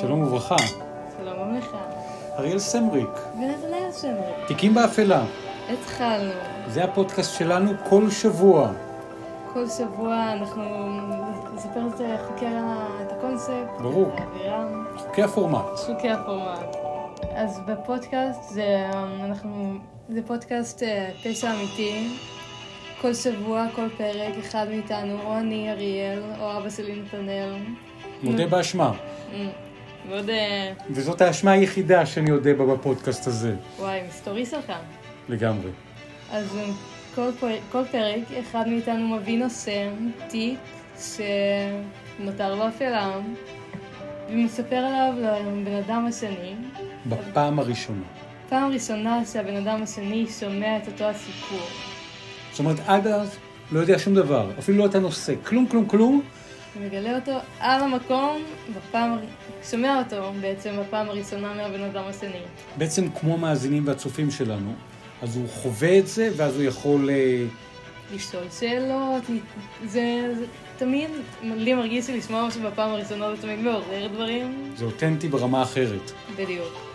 שלום וברכה. שלום לך. אריאל סמריק, ונתנאל סמריק. תיקים באפלה. התחלנו. זה הפודקאסט שלנו כל שבוע. כל שבוע אנחנו נספר את חוקי את הקונספט. ברור. את האווירה. חוקי הפורמט. חוקי הפורמט. אז בפודקאסט זה אנחנו... זה פודקאסט אה, פשע אמיתי. כל שבוע, כל פרק, אחד מאיתנו, או אני, אריאל, או אבא שלי נתנאל. מודה באשמה. מאוד... אה, וזאת האשמה היחידה שאני אודה בה בפודקאסט הזה. וואי, מסתורי שלך. לגמרי. אז אה, כל, כל פרק, אחד מאיתנו מביא נושא, תיק, שנותר באפלה, ומספר עליו לבן אדם השני. בפעם הראשונה. פעם ראשונה שהבן אדם השני שומע את אותו הסיפור. זאת אומרת, עד אז לא יודע שום דבר. אפילו לא את הנושא. כלום, כלום, כלום. ומגלה אותו על המקום, בפעם, שומע אותו בעצם בפעם הראשונה מהבן אדם השני. בעצם כמו המאזינים והצופים שלנו. אז הוא חווה את זה, ואז הוא יכול... אה, לשאול שאלות, זה, זה תמיד, לי מרגיש שלשמוע משהו בפעם הראשונה זה תמיד מעורר דברים. זה אותנטי ברמה אחרת. בדיוק.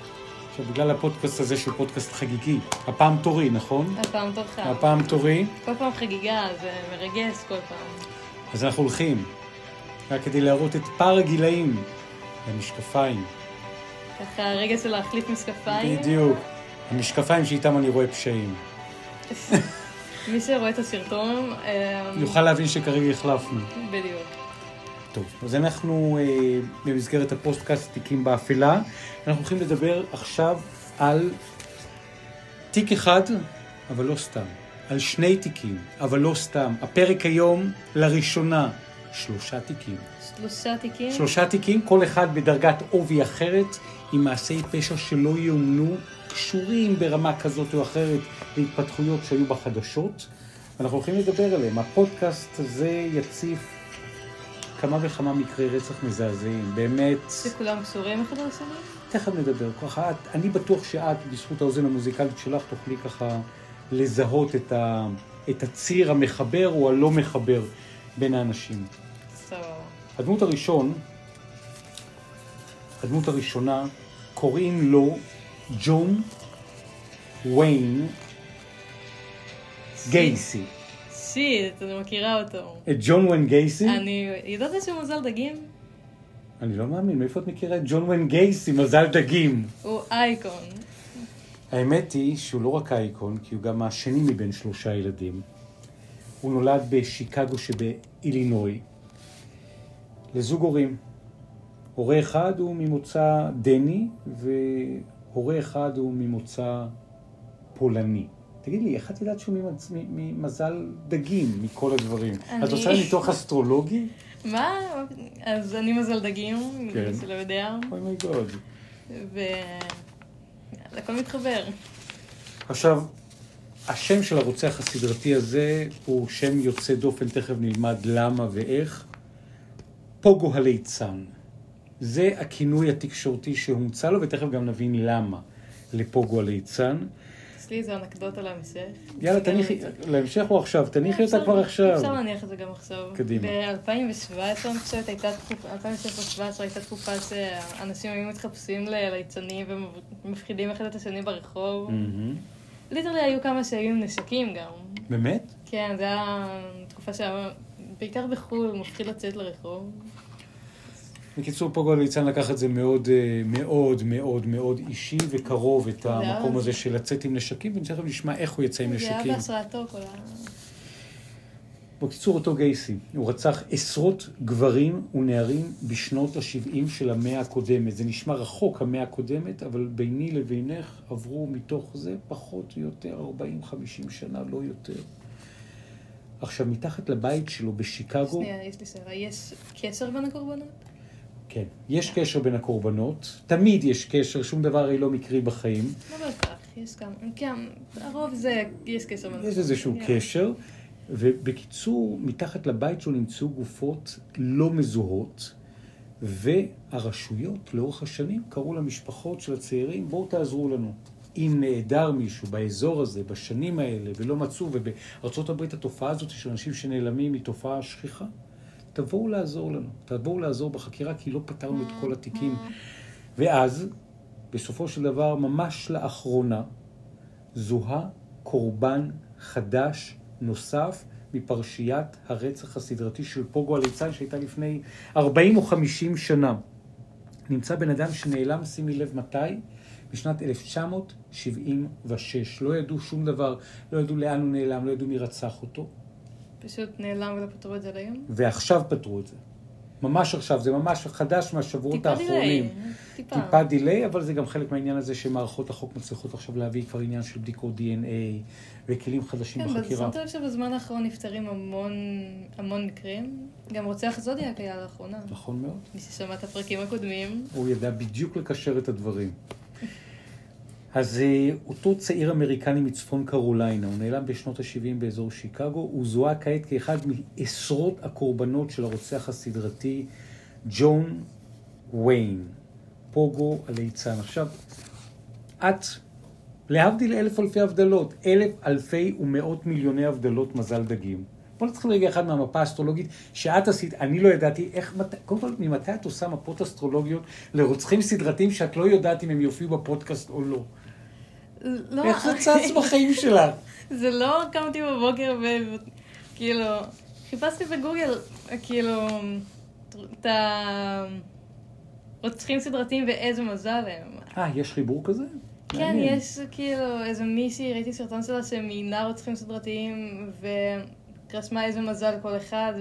עכשיו, בגלל הפודקאסט הזה שהוא פודקאסט חגיגי, הפעם תורי, נכון? הפעם תורך. הפעם תורי, כל פעם חגיגה, זה מרגש כל פעם. אז אנחנו הולכים. רק כדי להראות את פער הגילאים המשקפיים. ככה הרגע של להחליף משקפיים. בדיוק. המשקפיים שאיתם אני רואה פשעים. מי שרואה את הסרטון, אה, יוכל להבין שכרגע החלפנו. בדיוק. טוב, אז אנחנו אה, במסגרת הפודקאסט תיקים באפלה. אנחנו הולכים לדבר עכשיו על תיק אחד, אבל לא סתם. על שני תיקים, אבל לא סתם. הפרק היום, לראשונה, שלושה תיקים. שלושה תיקים. שלושה תיקים, כל אחד בדרגת עובי אחרת, עם מעשי פשע שלא יאומנו, קשורים ברמה כזאת או אחרת להתפתחויות שהיו בחדשות. אנחנו הולכים לדבר עליהם. הפודקאסט הזה יציף כמה וכמה מקרי רצח מזעזעים. באמת, שכולם קשורים אחד לשני? תכף נדבר. ככה, את, אני בטוח שאת, בזכות האוזן המוזיקלית שלך, תוכלי ככה לזהות את, ה, את הציר המחבר או הלא מחבר בין האנשים. סבבה. הדמות הראשון, הדמות הראשונה, קוראים לו ג'ון ויין גייסי. שיט, אני מכירה אותו. את ג'ון ויין גייסי? אני... ידעת שהוא מזל דגים? אני לא מאמין, מאיפה את מכירה את ג'ון ויין גייסי? מזל דגים. הוא אייקון. האמת היא שהוא לא רק אייקון, כי הוא גם השני מבין שלושה ילדים. הוא נולד בשיקגו שבאילינוי, לזוג הורים. הורה אחד הוא ממוצא דני, והורה אחד הוא ממוצא פולני. תגיד לי, איך את יודעת שהוא ממזל דגים, מכל הדברים? אני- את עושה ניתוח אסטרולוגי? מה? אז אני מזל דגים, כן. מי שלא יודע, אוי מי גוד. ו... הכל מתחבר. עכשיו, השם של הרוצח הסדרתי הזה הוא שם יוצא דופן, תכף נלמד למה ואיך. פוגו הליצן. זה הכינוי התקשורתי שהומצא לו, ותכף גם נבין למה לפוגו הליצן. אצלי איזו אנקדוטה להמשך. יאללה, תניחי, להמשך או עכשיו? תניחי אותה כבר עכשיו. אפשר להניח את זה גם עכשיו. קדימה. ב-2017, אני חושבת, הייתה תקופה, 2017 הייתה תקופה שאנשים היו מתחפשים לליצנים ומפחידים אחד את השני ברחוב. ליטרלי היו כמה שהיו עם נשקים גם. באמת? כן, זה היה תקופה שהיה, בעיקר בחו"ל, מפחיד לצאת לרחוב. בקיצור, פוגו הליצן לקח את זה מאוד אה, מאוד מאוד מאוד אישי וקרוב, את המקום הזה של לצאת עם נשקים, ותכף נשמע איך הוא יצא עם זה היה נשקים. בהשראתו כל ה... בקיצור, אותו גייסי, הוא רצח עשרות גברים ונערים בשנות ה-70 של המאה הקודמת. זה נשמע רחוק, המאה הקודמת, אבל ביני לבינך עברו מתוך זה פחות או יותר 40-50 שנה, לא יותר. עכשיו, מתחת לבית שלו בשיקגו, שנייה, יש לי שאלה. יש קשר בין הקורבנות? כן, יש קשר בין הקורבנות, תמיד יש קשר, שום דבר הרי לא מקרי בחיים. לא בהכרח, יש כמה. כן, הרוב זה, יש קשר בין יש איזשהו. קשר, ובקיצור, מתחת לבית שלו נמצאו גופות לא מזוהות, והרשויות לאורך השנים קראו למשפחות של הצעירים, בואו תעזרו לנו. אם נעדר מישהו באזור הזה, בשנים האלה, ולא מצאו, ובארצות הברית התופעה הזאת של אנשים שנעלמים היא תופעה שכיחה. תבואו לעזור לנו, תבואו לעזור בחקירה, כי לא פתרנו את כל התיקים. ואז, בסופו של דבר, ממש לאחרונה, זוהה קורבן חדש, נוסף, מפרשיית הרצח הסדרתי של פוגו הליצן, שהייתה לפני 40 או 50 שנה. נמצא בן אדם שנעלם, שימי לב מתי? בשנת 1976. לא ידעו שום דבר, לא ידעו לאן הוא נעלם, לא ידעו מי רצח אותו. פשוט נעלם ולא פתרו את זה היום? ועכשיו פתרו את זה. ממש עכשיו, זה ממש חדש מהשבועות האחרונים. טיפה. טיפה דיליי, אבל זה גם חלק מהעניין הזה שמערכות החוק מצליחות עכשיו להביא כבר עניין של בדיקות DNA וכלים חדשים כן, בחקירה. שמת לב שבזמן האחרון נפטרים המון, המון מקרים? גם רוצח זודיאק היה לאחרונה. נכון מאוד. מי ששמע את הפרקים הקודמים. הוא ידע בדיוק לקשר את הדברים. אז אה, אותו צעיר אמריקני מצפון קרוליינה, הוא נעלם בשנות ה-70 באזור שיקגו, הוא זוהה כעת כאחד מעשרות הקורבנות של הרוצח הסדרתי ג'ון ויין, פוגו הליצן. עכשיו, את, להבדיל אלף אלפי הבדלות, אלף אלפי ומאות מיליוני הבדלות מזל דגים. בוא נתחיל רגע אחד מהמפה האסטרולוגית שאת עשית, אני לא ידעתי איך, קודם כל, ממתי את עושה מפות אסטרולוגיות לרוצחים סדרתיים שאת לא יודעת אם הם יופיעו בפודקאסט או לא? לא, איך זה צץ בחיים שלך? זה לא קמתי בבוקר וכאילו, חיפשתי בגוגל, כאילו, את הרוצחים סדרתיים ואיזה מזל הם. אה, יש חיבור כזה? כן, מעניין. יש כאילו איזה מישהי, ראיתי סרטון שלה שמיינה רוצחים סדרתיים ורשמה איזה מזל כל אחד,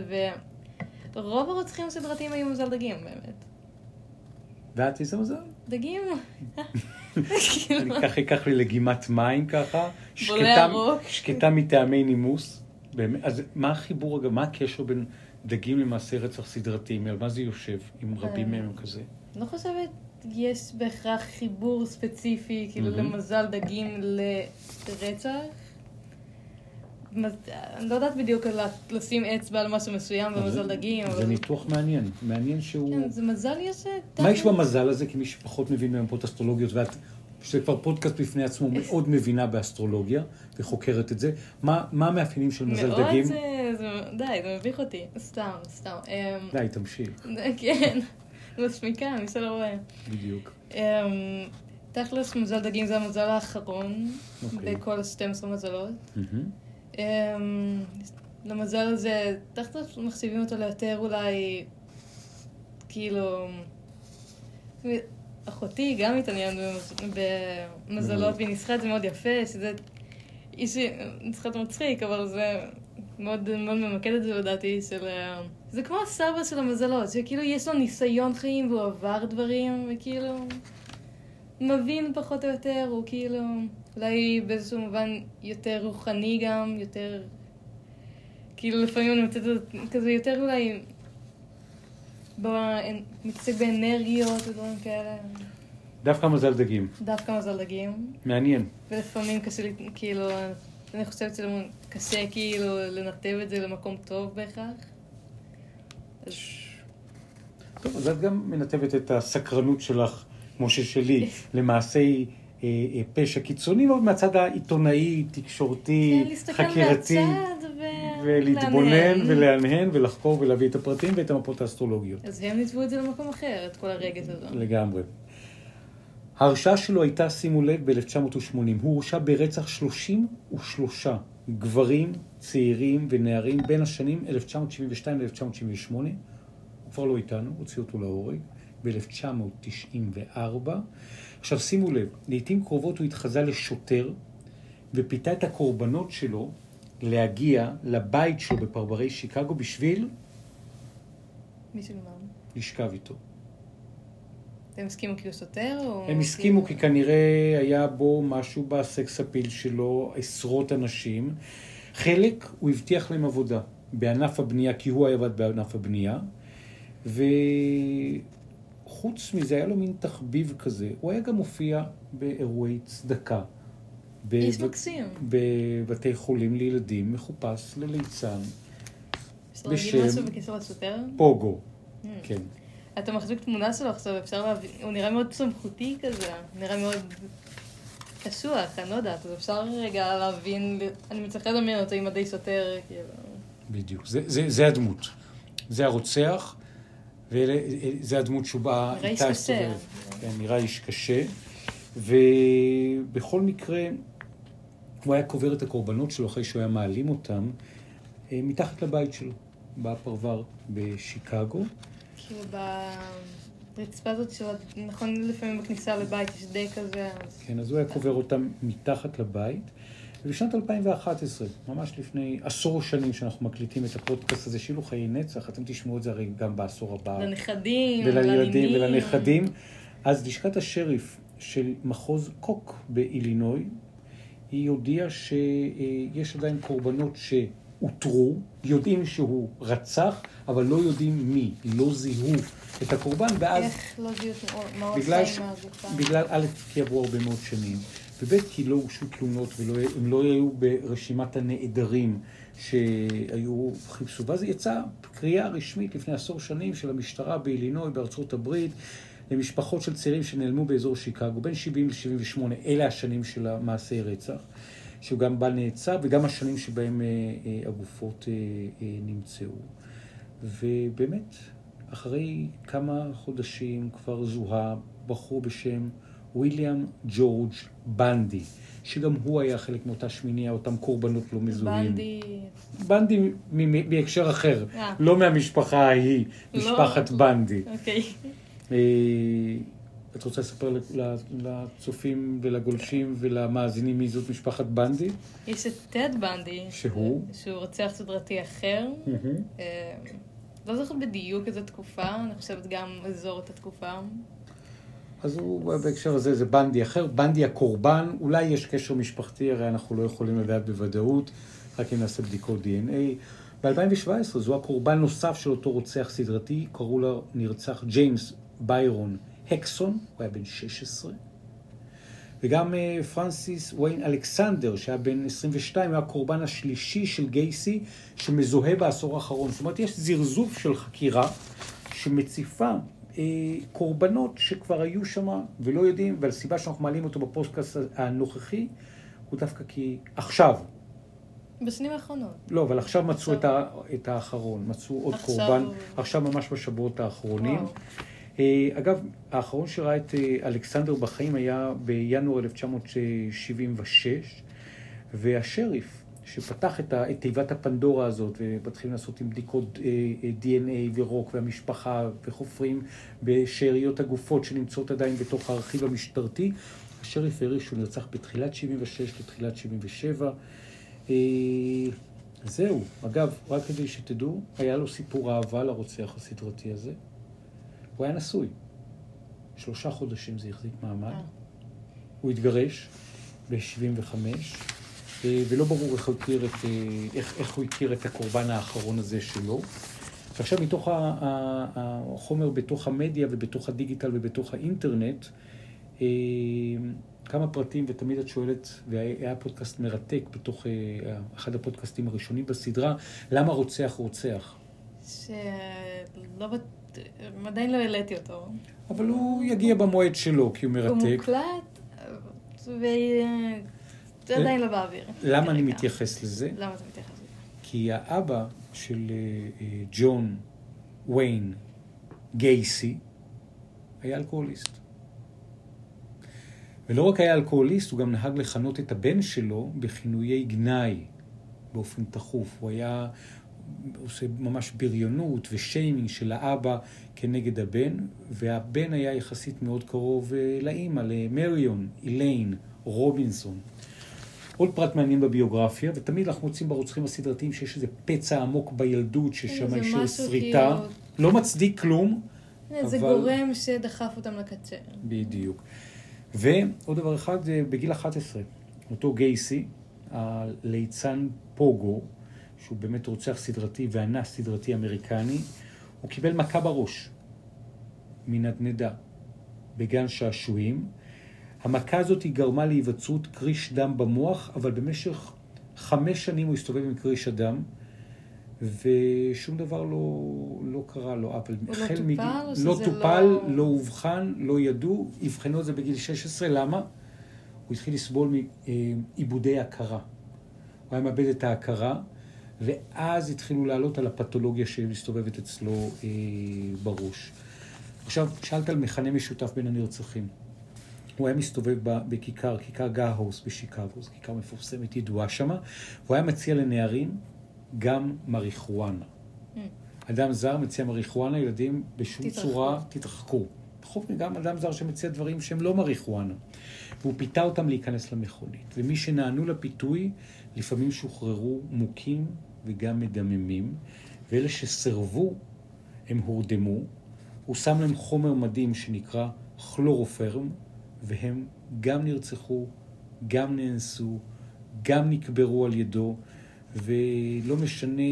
ורוב הרוצחים הסדרתיים היו מזל דגים באמת. ואת איזה מזל? דגים? אני כאילו, ככה אקח לי לגימת מים ככה, שקטה. שקטה מטעמי נימוס. באמת, אז מה החיבור, אגב, מה הקשר בין דגים למעשי רצח סדרתיים? על מה זה יושב, אם רבים אה, מהם הם כזה? לא חושבת יש בהכרח חיבור ספציפי, כאילו. למזל דגים לרצח. אני לא יודעת בדיוק לשים אצבע על משהו מסוים במזל דגים, זה. ניתוח מעניין. מעניין שהוא... כן, זה מזל יוצא. מה יש במזל הזה, כמי שפחות מבין במפות אסטרולוגיות, ואת, שזה כבר פודקאסט בפני עצמו, מאוד מבינה באסטרולוגיה, וחוקרת את זה, מה מה המאפיינים של מזל מאוד דגים? זה... זה- די, זה מביך אותי. סתם, סתם. אמ, די, תמשיך, כן, מסמיקה, מי שלא רואה. בדיוק. אמ, תכלס, מזל דגים זה המזל האחרון אוקיי. בכל ה-12 מזלות. אמ, למזל הזה, תכלס מחשיבים אותו ליותר אולי, כאילו... אחותי גם התעניינת במז- במזלות, והיא ניסחה את זה מאוד יפה, שזה... איש זה מצחיק, אבל זה מאוד מאוד ממקד את זה לדעתי, של... זה כמו הסבא של המזלות, שכאילו יש לו ניסיון חיים והוא עבר דברים, וכאילו... מבין פחות או יותר, הוא כאילו... אולי באיזשהו מובן יותר רוחני גם, יותר... כאילו לפעמים אני מוצאת את זה כזה יותר אולי... ב- מתעסק באנרגיות ודברים כאלה. דווקא מזל דגים, דווקא מזל דגים. מעניין. ולפעמים קשה לי, כאילו, אני חושבת שקשה כאילו לנתב את זה למקום טוב בהכרח. אז טוב, אז את גם מנתבת את הסקרנות שלך, כמו ששלי, למעשי פשע קיצוני, מאוד מהצד העיתונאי, תקשורתי, כן, חקירתי, ו... ולהתבונן להנהן. ולהנהן ולחקור ולהביא את הפרטים ואת המפות האסטרולוגיות. אז הם ניתבו את זה למקום אחר, את כל הרגש הזה. לגמרי. ההרשעה שלו הייתה, שימו לב, ב-1980. הוא הורשע ברצח 33 גברים, צעירים ונערים בין השנים 1972 ל-1978. הוא כבר לא איתנו, הוציאו אותו להורג, ב-1994. עכשיו שימו לב, לעיתים קרובות הוא התחזה לשוטר ופיתה את הקורבנות שלו להגיע לבית שלו בפרברי שיקגו בשביל מישהו אמר. לשכב איתו. הם הסכימו כי הוא שוטר? או הם הסכימו כי כנראה היה בו משהו בסקס אפיל שלו, עשרות אנשים. חלק הוא הבטיח להם עבודה בענף הבנייה, כי הוא היה עבד בענף הבנייה. וחוץ מזה, היה לו מין תחביב כזה. הוא היה גם מופיע באירועי צדקה. איש מקסים. בבתי חולים לילדים, מחופש לליצן, בשם-? פוגו. Hmm. כן. אתה מחזיק תמונה שלו עכשיו, אפשר להבין, הוא נראה מאוד סמכותי כזה, נראה מאוד קשוח, אני לא יודעת, אז אפשר רגע להבין, אני מצליחה לדמיין אותו עם מדי שוטר, כאילו. בדיוק, זה, זה, זה הדמות. זה הרוצח, וזה הדמות שהוא בא נראה איש קשה. כן, נראה איש קשה. ובכל מקרה, הוא היה קובר את הקורבנות שלו אחרי שהוא היה מעלים אותם אה, מתחת לבית שלו, בפרבר בשיקגו. כאילו ברצפה הזאת של... נכון, לפעמים בכניסה לבית יש די כזה, אז... כן, אז הוא היה קובר אותם מתחת לבית. ובשנת 2011, ממש לפני עשור שנים שאנחנו מקליטים את הפודקאסט הזה, שיהיו חיי נצח, אתם תשמעו את זה הרי גם בעשור הבא. לנכדים, ולילדים. ולנכדים. אז לשכת השריף של מחוז קוק באילינוי, היא הודיעה שיש עדיין קורבנות שאותרו, יודעים שהוא רצח, אבל לא יודעים מי, לא זיהו את הקורבן, ואז... איך לא זיהו מה בגלל, עשה ש... עם הגופה? בגלל, א', כי עברו הרבה מאוד שנים, וב', כי לא הוגשו תלונות והם לא היו ברשימת הנעדרים שהיו חיפשו. ואז יצאה קריאה רשמית לפני עשור שנים של המשטרה באילינוי, בארצות הברית, למשפחות של צעירים שנעלמו באזור שיקגו, בין 70 ל-78, אלה השנים של המעשי רצח, שהוא גם בל נעצר, וגם השנים שבהם אה, אה, הגופות אה, נמצאו. ובאמת, אחרי כמה חודשים כבר זוהה בחור בשם וויליאם ג'ורג' בנדי, שגם הוא היה חלק מאותה שמיניה, אותם קורבנות לא מזוהים. בנדי... בנדי בהקשר אחר, אה. לא מהמשפחה ההיא, לא. משפחת בנדי. אוקיי. אה, את רוצה לספר לצופים ולגולשים ולמאזינים מי זאת משפחת בנדי? יש את טד בנדי. שהוא? שהוא רוצח סדרתי אחר. אה, לא זוכרת בדיוק איזה תקופה, אני חושבת גם אזור את התקופה. אז הוא בהקשר הזה זה בנדי אחר, בנדי הקורבן, אולי יש קשר משפחתי, הרי אנחנו לא יכולים לדעת בוודאות, רק אם נעשה בדיקות DNA. ב-2017 זו הקורבן נוסף של אותו רוצח סדרתי, קראו לו נרצח ג'יימס ביירון הקסון, הוא היה בן 16. וגם אה, פרנסיס ויין אלכסנדר, שהיה בן 22, היה הקורבן השלישי של גייסי, שמזוהה בעשור האחרון. זאת אומרת, יש זרזוף של חקירה שמציפה קורבנות שכבר היו שם ולא יודעים, והסיבה שאנחנו מעלים אותו בפודקאסט הנוכחי, הוא דווקא כי עכשיו, בשנים האחרונות. לא, אבל עכשיו מצאו. את, ה, את האחרון, מצאו עוד עכשיו קורבן, עכשיו ממש בשבועות האחרונים. וואו. אה, אגב, האחרון שראה את אה, אלכסנדר בחיים היה בינואר 1976, והשריף שפתח את, ה, את תיבת הפנדורה הזאת, ומתחילים לעשות עם בדיקות אה, אה, DNA ורוק והמשפחה, וחופרים בשאריות הגופות שנמצאות עדיין בתוך הארכיב המשטרתי, השריף העריך שהוא נרצח בתחילת 76 לתחילת 77. אה, זהו. אגב, רק כדי שתדעו, היה לו סיפור אהבה לרוצח הסדרתי הזה. הוא היה נשוי. שלושה חודשים זה החזיק מעמד. אה. הוא התגרש ב-75, אה, ולא ברור איך הוא, הכיר את, אה, איך, איך הוא הכיר את הקורבן האחרון הזה שלו. ועכשיו מתוך החומר בתוך המדיה ובתוך הדיגיטל ובתוך האינטרנט, אה, כמה פרטים, ותמיד את שואלת, והיה פודקאסט מרתק בתוך אה, אחד הפודקאסטים הראשונים בסדרה, למה רוצח רוצח? שלא... בת- עדיין לא העליתי אותו. אבל הוא יגיע במועד שלו, כי הוא הוא מרתק. מוקלט, וזה עדיין לא באוויר. למה אני. מתייחס לזה? למה אתה מתייחס לזה? כי האבא של אה, אה, ג'ון ויין גייסי היה אלכוהוליסט. ולא רק היה אלכוהוליסט, הוא גם נהג לכנות את הבן שלו בכינויי גנאי באופן תכוף. הוא היה עושה ממש בריונות ושיימינג של האבא כנגד הבן, והבן היה יחסית מאוד קרוב אה, לאימא, למריון, איליין, רובינסון. עוד פרט מעניין בביוגרפיה, ותמיד אנחנו מוצאים ברוצחים הסדרתיים שיש איזה פצע עמוק בילדות, ששם יש משהו סריטה. כאילו- לא מצדיק כלום, זה אבל- גורם שדחף אותם לקצה. בדיוק. ועוד דבר אחד, בגיל 11, אותו גייסי, הליצן פוגו, שהוא באמת רוצח סדרתי ואנס סדרתי אמריקני, הוא קיבל מכה בראש מנדנדה בגן שעשועים. המכה הזאת היא גרמה להיווצרות קריש דם במוח, אבל במשך חמש שנים הוא הסתובב עם קריש הדם, ושום דבר לא, לא קרה לו. אבל לא החל טופל, מגיל- או לא טופל, לא- לא אובחן, לא ידעו, אבחנו את זה בגיל 16, למה? הוא התחיל לסבול מעיבודי הכרה. הוא היה מאבד את ההכרה, ואז התחילו לעלות על הפתולוגיה שמסתובבת אצלו אה, בראש. עכשיו, שאלת על מכנה משותף בין הנרצחים. הוא היה מסתובב בכיכר, כיכר גאהוס בשיקגו, זו כיכר מפורסמת ידועה שמה, והוא היה מציע לנערים גם מריחואנה. Mm. אדם זר מציע מריחואנה, ילדים בשום תתרחקו. צורה תתרחקו. בכל גם אדם זר שמציע דברים שהם לא מריחואנה. והוא פיתה אותם להיכנס למכונית. ומי שנענו לפיתוי, לפעמים שוחררו מוכים וגם מדממים, ואלה שסרבו, הם הורדמו. הוא שם להם חומר מדהים שנקרא כלורופרם, והם גם נרצחו, גם נאנסו, גם נקברו על ידו, ולא משנה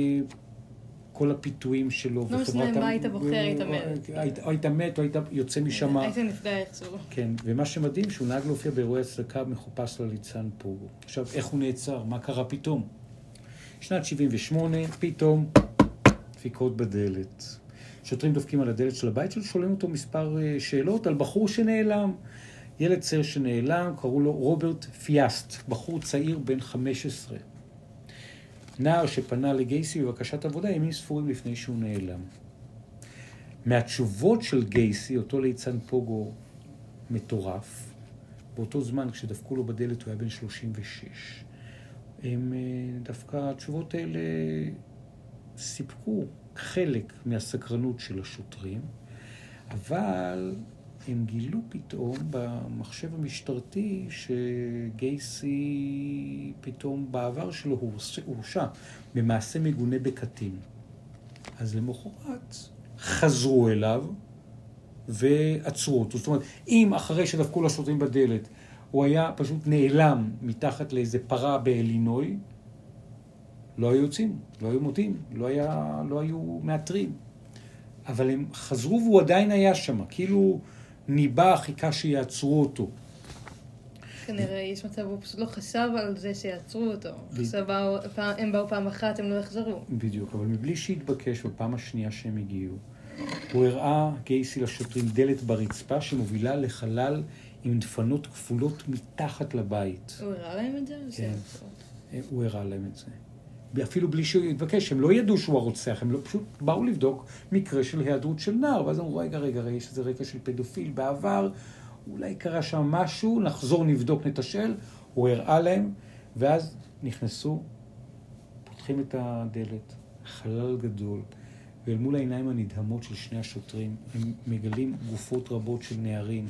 כל הפיתויים שלו. לא משנה מה היית בוחר, היית מת. היית מת או היית יוצא משם. היית נפגע איכשהו. כן, ומה שמדהים, שהוא נהג להופיע באירועי הצדקה מחופש לליצן פוגו. עכשיו, איך הוא נעצר? מה קרה פתאום? שנת 78, פתאום דפיקות בדלת. שוטרים דופקים על הדלת של הבית שלו, שואלים אותו מספר אה, שאלות על בחור שנעלם. ילד צעיר שנעלם, קראו לו רוברט פיאסט, בחור צעיר בן 15. נער שפנה לגייסי בבקשת עבודה ימים ספורים לפני שהוא נעלם. מהתשובות של גייסי, אותו ליצן פוגו מטורף, באותו זמן כשדפקו לו בדלת הוא היה בן 36. הם, אה, דווקא התשובות האלה סיפקו חלק מהסקרנות של השוטרים, אבל הם גילו פתאום במחשב המשטרתי שגייסי פתאום בעבר שלו הורשע במעשה מגונה בקטין. אז למחרת חזרו אליו ועצרו אותו. זאת אומרת, אם אחרי שדפקו לשוטרים בדלת הוא היה פשוט נעלם מתחת לאיזה פרה באלינוי, לא היו יוצאים, לא היו מודים, לא, היה, לא היו מאתרים. אבל הם חזרו והוא עדיין היה שם, כאילו ניבא, חיכה שיעצרו אותו. כנראה יש מצב, הוא פשוט לא חשב על זה שיעצרו אותו. עכשיו הם באו פעם אחת, הם לא יחזרו. בדיוק, אבל מבלי שהתבקש בפעם השנייה שהם הגיעו, הוא הראה גייסי לשוטרים דלת ברצפה שמובילה לחלל עם דפנות כפולות מתחת לבית. הוא הראה להם את זה? כן, הוא הראה להם את זה. אפילו בלי שהוא יתבקש, הם לא ידעו שהוא הרוצח, הם לא פשוט באו לבדוק מקרה של היעדרות של נער, ואז אמרו, רגע, רגע, רגע, יש איזה רקע של פדופיל בעבר, אולי קרה שם משהו, נחזור, נבדוק, נתשל, הוא הראה להם, ואז נכנסו, פותחים את הדלת, חלל גדול, ואל מול העיניים הנדהמות של שני השוטרים, הם מגלים גופות רבות של נערים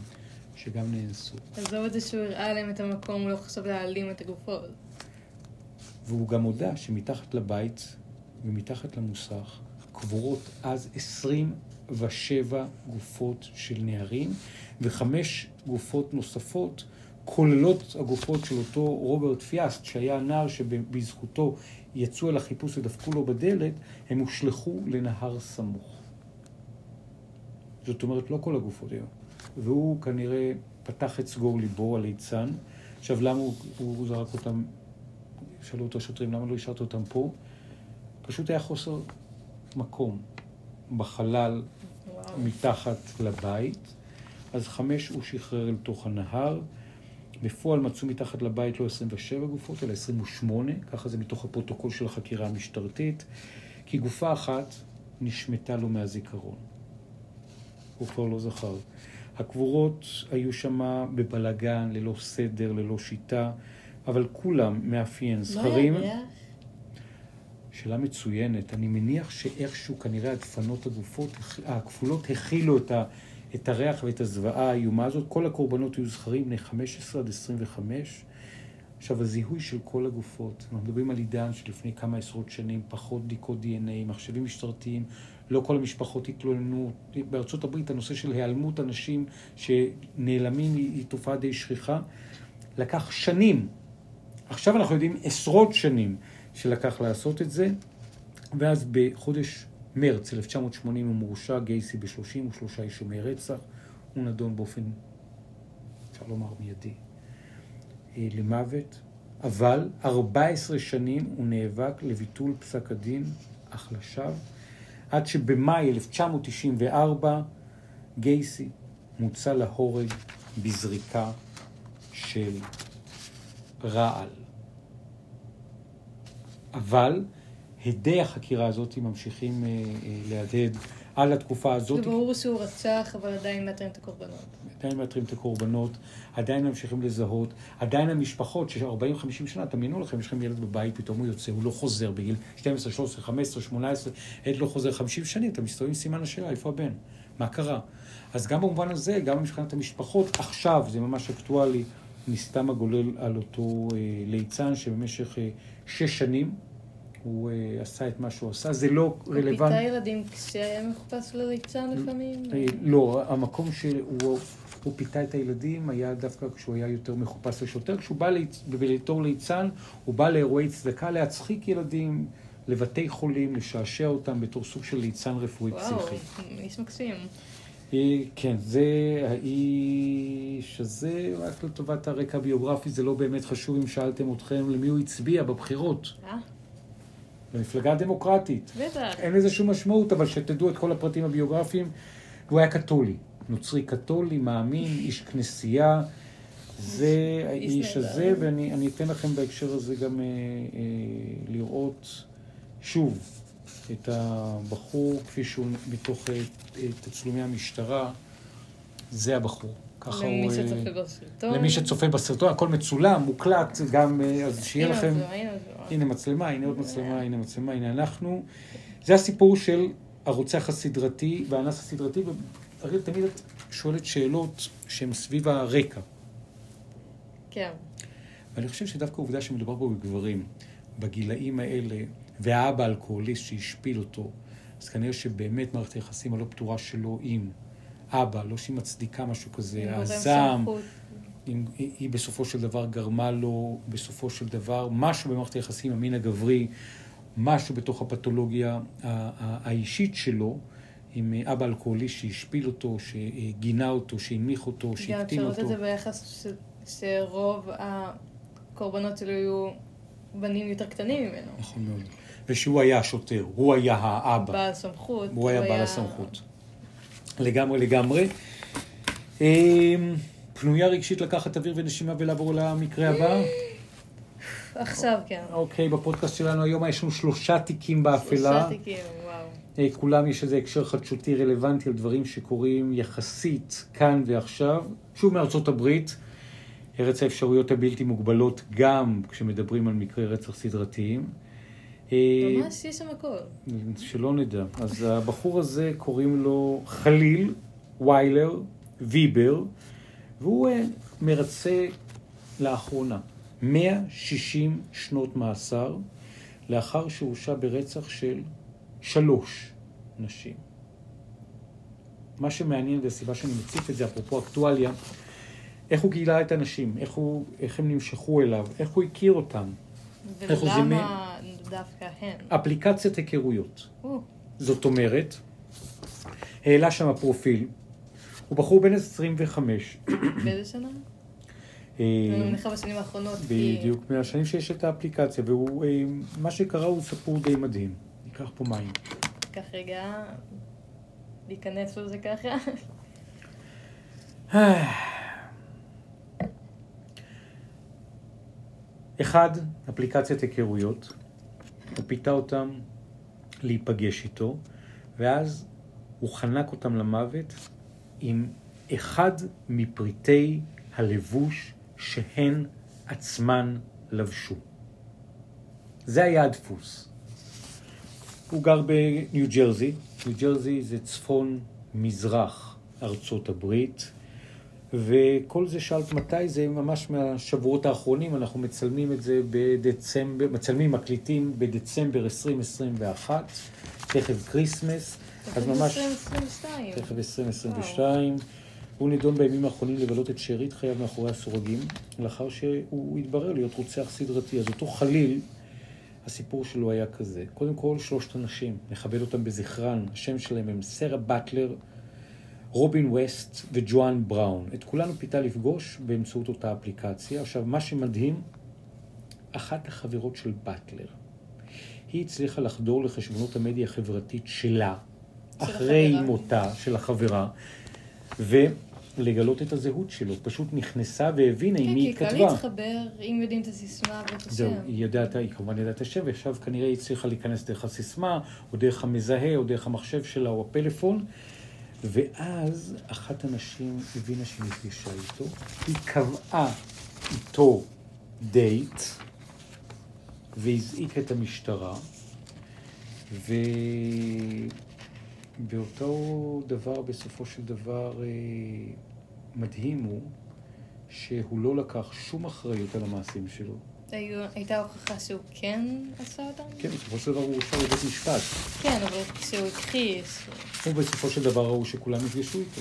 שגם נאנסו. עזוב את זה שהוא הראה להם את המקום, הוא לא חשב להעלים את הגופות. והוא גם הודה שמתחת לבית ומתחת למוסך קבורות אז 27 גופות של נערים וחמש גופות נוספות, כוללות הגופות של אותו רוברט פיאסט, שהיה הנער שבזכותו יצאו אל החיפוש ודפקו לו בדלת, הם הושלכו לנהר סמוך. זאת אומרת, לא כל הגופות היו. והוא כנראה פתח את סגור ליבו, הליצן. עכשיו, למה הוא, הוא זרק אותם שאלו אותו השוטרים, למה לא השארת אותם פה? פשוט היה חוסר מקום בחלל וואו. מתחת לבית. אז חמש הוא שחרר אל תוך הנהר. בפועל מצאו מתחת לבית לא 27 גופות, אלא 28, ככה זה מתוך הפרוטוקול של החקירה המשטרתית, כי גופה אחת נשמטה לו מהזיכרון. הוא כבר לא זכר. הקבורות היו שם בבלגן, ללא סדר, ללא שיטה. אבל כולם מאפיין זכרים. לא יודע. שאלה מצוינת. אני מניח שאיכשהו כנראה הדפנות הגופות, הכפולות הכילו את, ה, את הריח ואת הזוועה האיומה הזאת. כל הקורבנות היו זכרים בני 15 עד 25. עכשיו, הזיהוי של כל הגופות, אנחנו מדברים על עידן שלפני כמה עשרות שנים, פחות בדיקות DNA, מחשבים משטרתיים, לא כל המשפחות התלוננו. בארצות הברית הנושא של היעלמות אנשים שנעלמים היא תופעה די שכיחה. לקח שנים עכשיו אנחנו יודעים עשרות שנים שלקח לעשות את זה, ואז בחודש מרץ 1980 הוא מורשע גייסי ב-33 אישומי רצח, הוא נדון באופן, אפשר לומר, מיידי אה, למוות, אבל 14 שנים הוא נאבק לביטול פסק הדין, אך לשווא, עד שבמאי 1994 גייסי מוצא להורג בזריקה של רעל. אבל הדי החקירה הזאת ממשיכים אה, אה, להדהד על התקופה הזאת. זה ברור שהוא רצח, אבל עדיין מאתרים את הקורבנות. עדיין מאתרים את הקורבנות, עדיין ממשיכים לזהות, עדיין המשפחות, ש-40-50 שנה, תאמינו לכם, יש לכם ילד בבית, פתאום הוא יוצא, הוא לא חוזר בגיל 12, 13, 15, 18, ילד לא חוזר 50 שנים, אתה מסתובב עם סימן השאלה, איפה הבן? מה קרה? אז גם במובן הזה, גם מבחינת המשפחות, עכשיו זה ממש אקטואלי, נסתם הגולל על אותו אה, ליצן שבמשך אה, שש שנים הוא אה, עשה את מה שהוא עשה, זה לא הוא רלוונטי. פיתה ילדים כשהיה מחופש לליצן לפעמים? אה, לא, המקום שהוא הוא פיתה את הילדים היה דווקא כשהוא היה יותר מחופש לשוטר. כשהוא בא בתור ליצן, הוא בא לאירועי צדקה להצחיק ילדים, לבתי חולים, לשעשע אותם בתור סוג של ליצן רפואי וואו, פסיכי. איש מקסים. כן, זה האיש הזה, רק לטובת הרקע הביוגרפי, זה לא באמת חשוב אם שאלתם אתכם למי הוא הצביע בבחירות. אה? במפלגה הדמוקרטית. בטח. אין לזה שום משמעות, אבל שתדעו את כל הפרטים הביוגרפיים. הוא היה קתולי, נוצרי קתולי, מאמין, איש כנסייה. זה האיש. הזה, ואני אני אתן לכם בהקשר הזה גם אה, אה, לראות שוב את הבחור כפי שהוא מתוך אה, תצלומי המשטרה. זה הבחור. ככה למי הוא... אה, שצופה בסרטון. למי שצופה בסרטון, הכל מצולם, מוקלט, גם, אה, אז שיהיה הנה לכם... הנה זה. הנה מצלמה, הנה עוד מצלמה, הנה מצלמה, הנה אנחנו. זה הסיפור של הרוצח הסדרתי והאנס הסדרתי, ואריאל תמיד את שואלת שאלות שהן סביב הרקע. כן. ואני חושב שדווקא העובדה שמדובר פה בגברים, בגילאים האלה, והאבא האלכוהוליסט שהשפיל אותו, אז כנראה שבאמת מערכת היחסים הלא פתורה שלו עם אבא, לא שהיא מצדיקה משהו כזה, הזעם. אם היא, היא בסופו של דבר גרמה לו, בסופו של דבר, משהו במערכת היחסים, המין הגברי, משהו בתוך הפתולוגיה האישית שלו, עם אבא אלכוהוליסט שהשפיל אותו, שגינה אותו, שהנמיך אותו, גם שהקטין אפשר לראות אותו. את זה ביחס ש- שרוב הקורבנות שלו היו בנים יותר קטנים ממנו. נכון מאוד. ושהוא היה השוטר, הוא היה האבא, בעל סמכות. הוא היה בעל הסמכות. לגמרי, לגמרי. אמ, פנויה רגשית לקחת אוויר ונשימה ולעבור למקרה הבא? עכשיו כן. אוקיי, בפודקאסט שלנו היום יש לנו שלושה תיקים באפלה. שלושה תיקים, וואו. אה, כולם יש איזה הקשר חדשותי רלוונטי על דברים שקורים יחסית כאן ועכשיו. שוב מארצות הברית, ארץ האפשרויות הבלתי מוגבלות גם כשמדברים על מקרי רצח סדרתיים. ממש יש שם הכל. שלא נדע. אז הבחור הזה קוראים לו חליל ויילר ויבר, והוא אה, מרצה לאחרונה 160 שנות מאסר לאחר שהורשע ברצח של שלוש נשים. מה שמעניין והסיבה שאני מציף את זה, אפרופו אקטואליה, איך הוא גילה את הנשים, איך, הוא, איך הם נמשכו אליו, איך הוא הכיר אותם. איך הוא ולמה דווקא הן? אפליקציית היכרויות. או, זאת אומרת, העלה שם פרופיל, הוא בחור בן 25. באיזה שנה? אה, אני מניחה בשנים האחרונות. בדיוק, מהשנים שיש את האפליקציה, והוא, אה, מה שקרה הוא סיפור די מדהים. ניקח פה מים. קח רגע, להיכנס לזה ככה. אחד, אפליקציית היכרויות. הוא פיתה אותם להיפגש איתו, ואז הוא חנק אותם למוות עם אחד מפריטי הלבוש שהן עצמן לבשו. זה היה הדפוס. הוא גר בניו ג'רזי, ניו ג'רזי זה צפון מזרח ארצות הברית, וכל זה שאלת מתי, זה ממש מהשבועות האחרונים, אנחנו מצלמים את זה בדצמבר, מצלמים, מקליטים בדצמבר 2021, תכף כריסמס, אז ממש... 2022. תכף 2022. הוא נידון בימים האחרונים לבלות את שארית חייו מאחורי הסורגים, לאחר שהוא התברר להיות רוצח סדרתי. אז אותו חליל, הסיפור שלו היה כזה. קודם כל, שלושת אנשים, נכבד אותם בזכרן. השם שלהם הם סרה באטלר, רובין ווסט וג'ואן בראון. את כולנו פיתה לפגוש באמצעות אותה אפליקציה. עכשיו, מה שמדהים, אחת החברות של באטלר, היא הצליחה לחדור לחשבונות המדיה החברתית שלה, של אחרי החברה. מותה של החברה, לגלות את הזהות שלו. פשוט נכנסה והבינה עם כן, מי כי היא קל כתבה. להתחבר אם יודעים את הסיסמה ואת השם. זהו, היא יודעת, היא כמובן יודעת את השם, ועכשיו כנראה היא הצליחה להיכנס דרך הסיסמה, או דרך המזהה, או דרך המחשב שלה, או הפלאפון. ואז אחת הנשים הבינה שהיא נפגשה איתו, היא קבעה איתו דייט, והזעיקה את המשטרה, ובאותו דבר, בסופו של דבר, אה, מדהים הוא שהוא לא לקח שום אחריות על המעשים שלו. הייתה הוכחה שהוא כן עשה אותם? כן, בסופו של דבר הוא הורשע בבית משפט. כן, אבל כשהוא הכחיש, ובסופו של דבר ראו שכולם נפגשו איתו.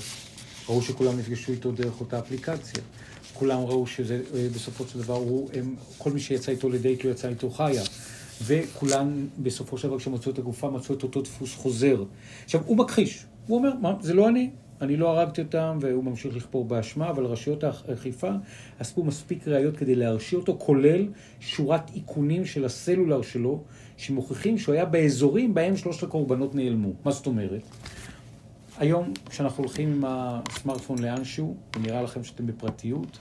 ראו שכולם נפגשו איתו דרך אותה אפליקציה. כולם ראו שזה, אה, בסופו של דבר, הוא, הם, כל מי שיצא איתו לדייט לא יצא איתו חיה. וכולם, בסופו של דבר, כשמצאו את הגופה, מצאו את אותו דפוס חוזר. עכשיו, הוא מכחיש. הוא אומר, מה, זה לא אני. אני לא הרגתי אותם, והוא ממשיך לכפור באשמה, אבל רשויות האכיפה אספו מספיק ראיות כדי להרשיע אותו, כולל שורת איכונים של הסלולר שלו, שמוכיחים שהוא היה באזורים בהם שלושת הקורבנות נעלמו. מה זאת אומרת? היום, כשאנחנו הולכים עם הסמארטפון לאנשהו, ונראה לכם שאתם בפרטיות,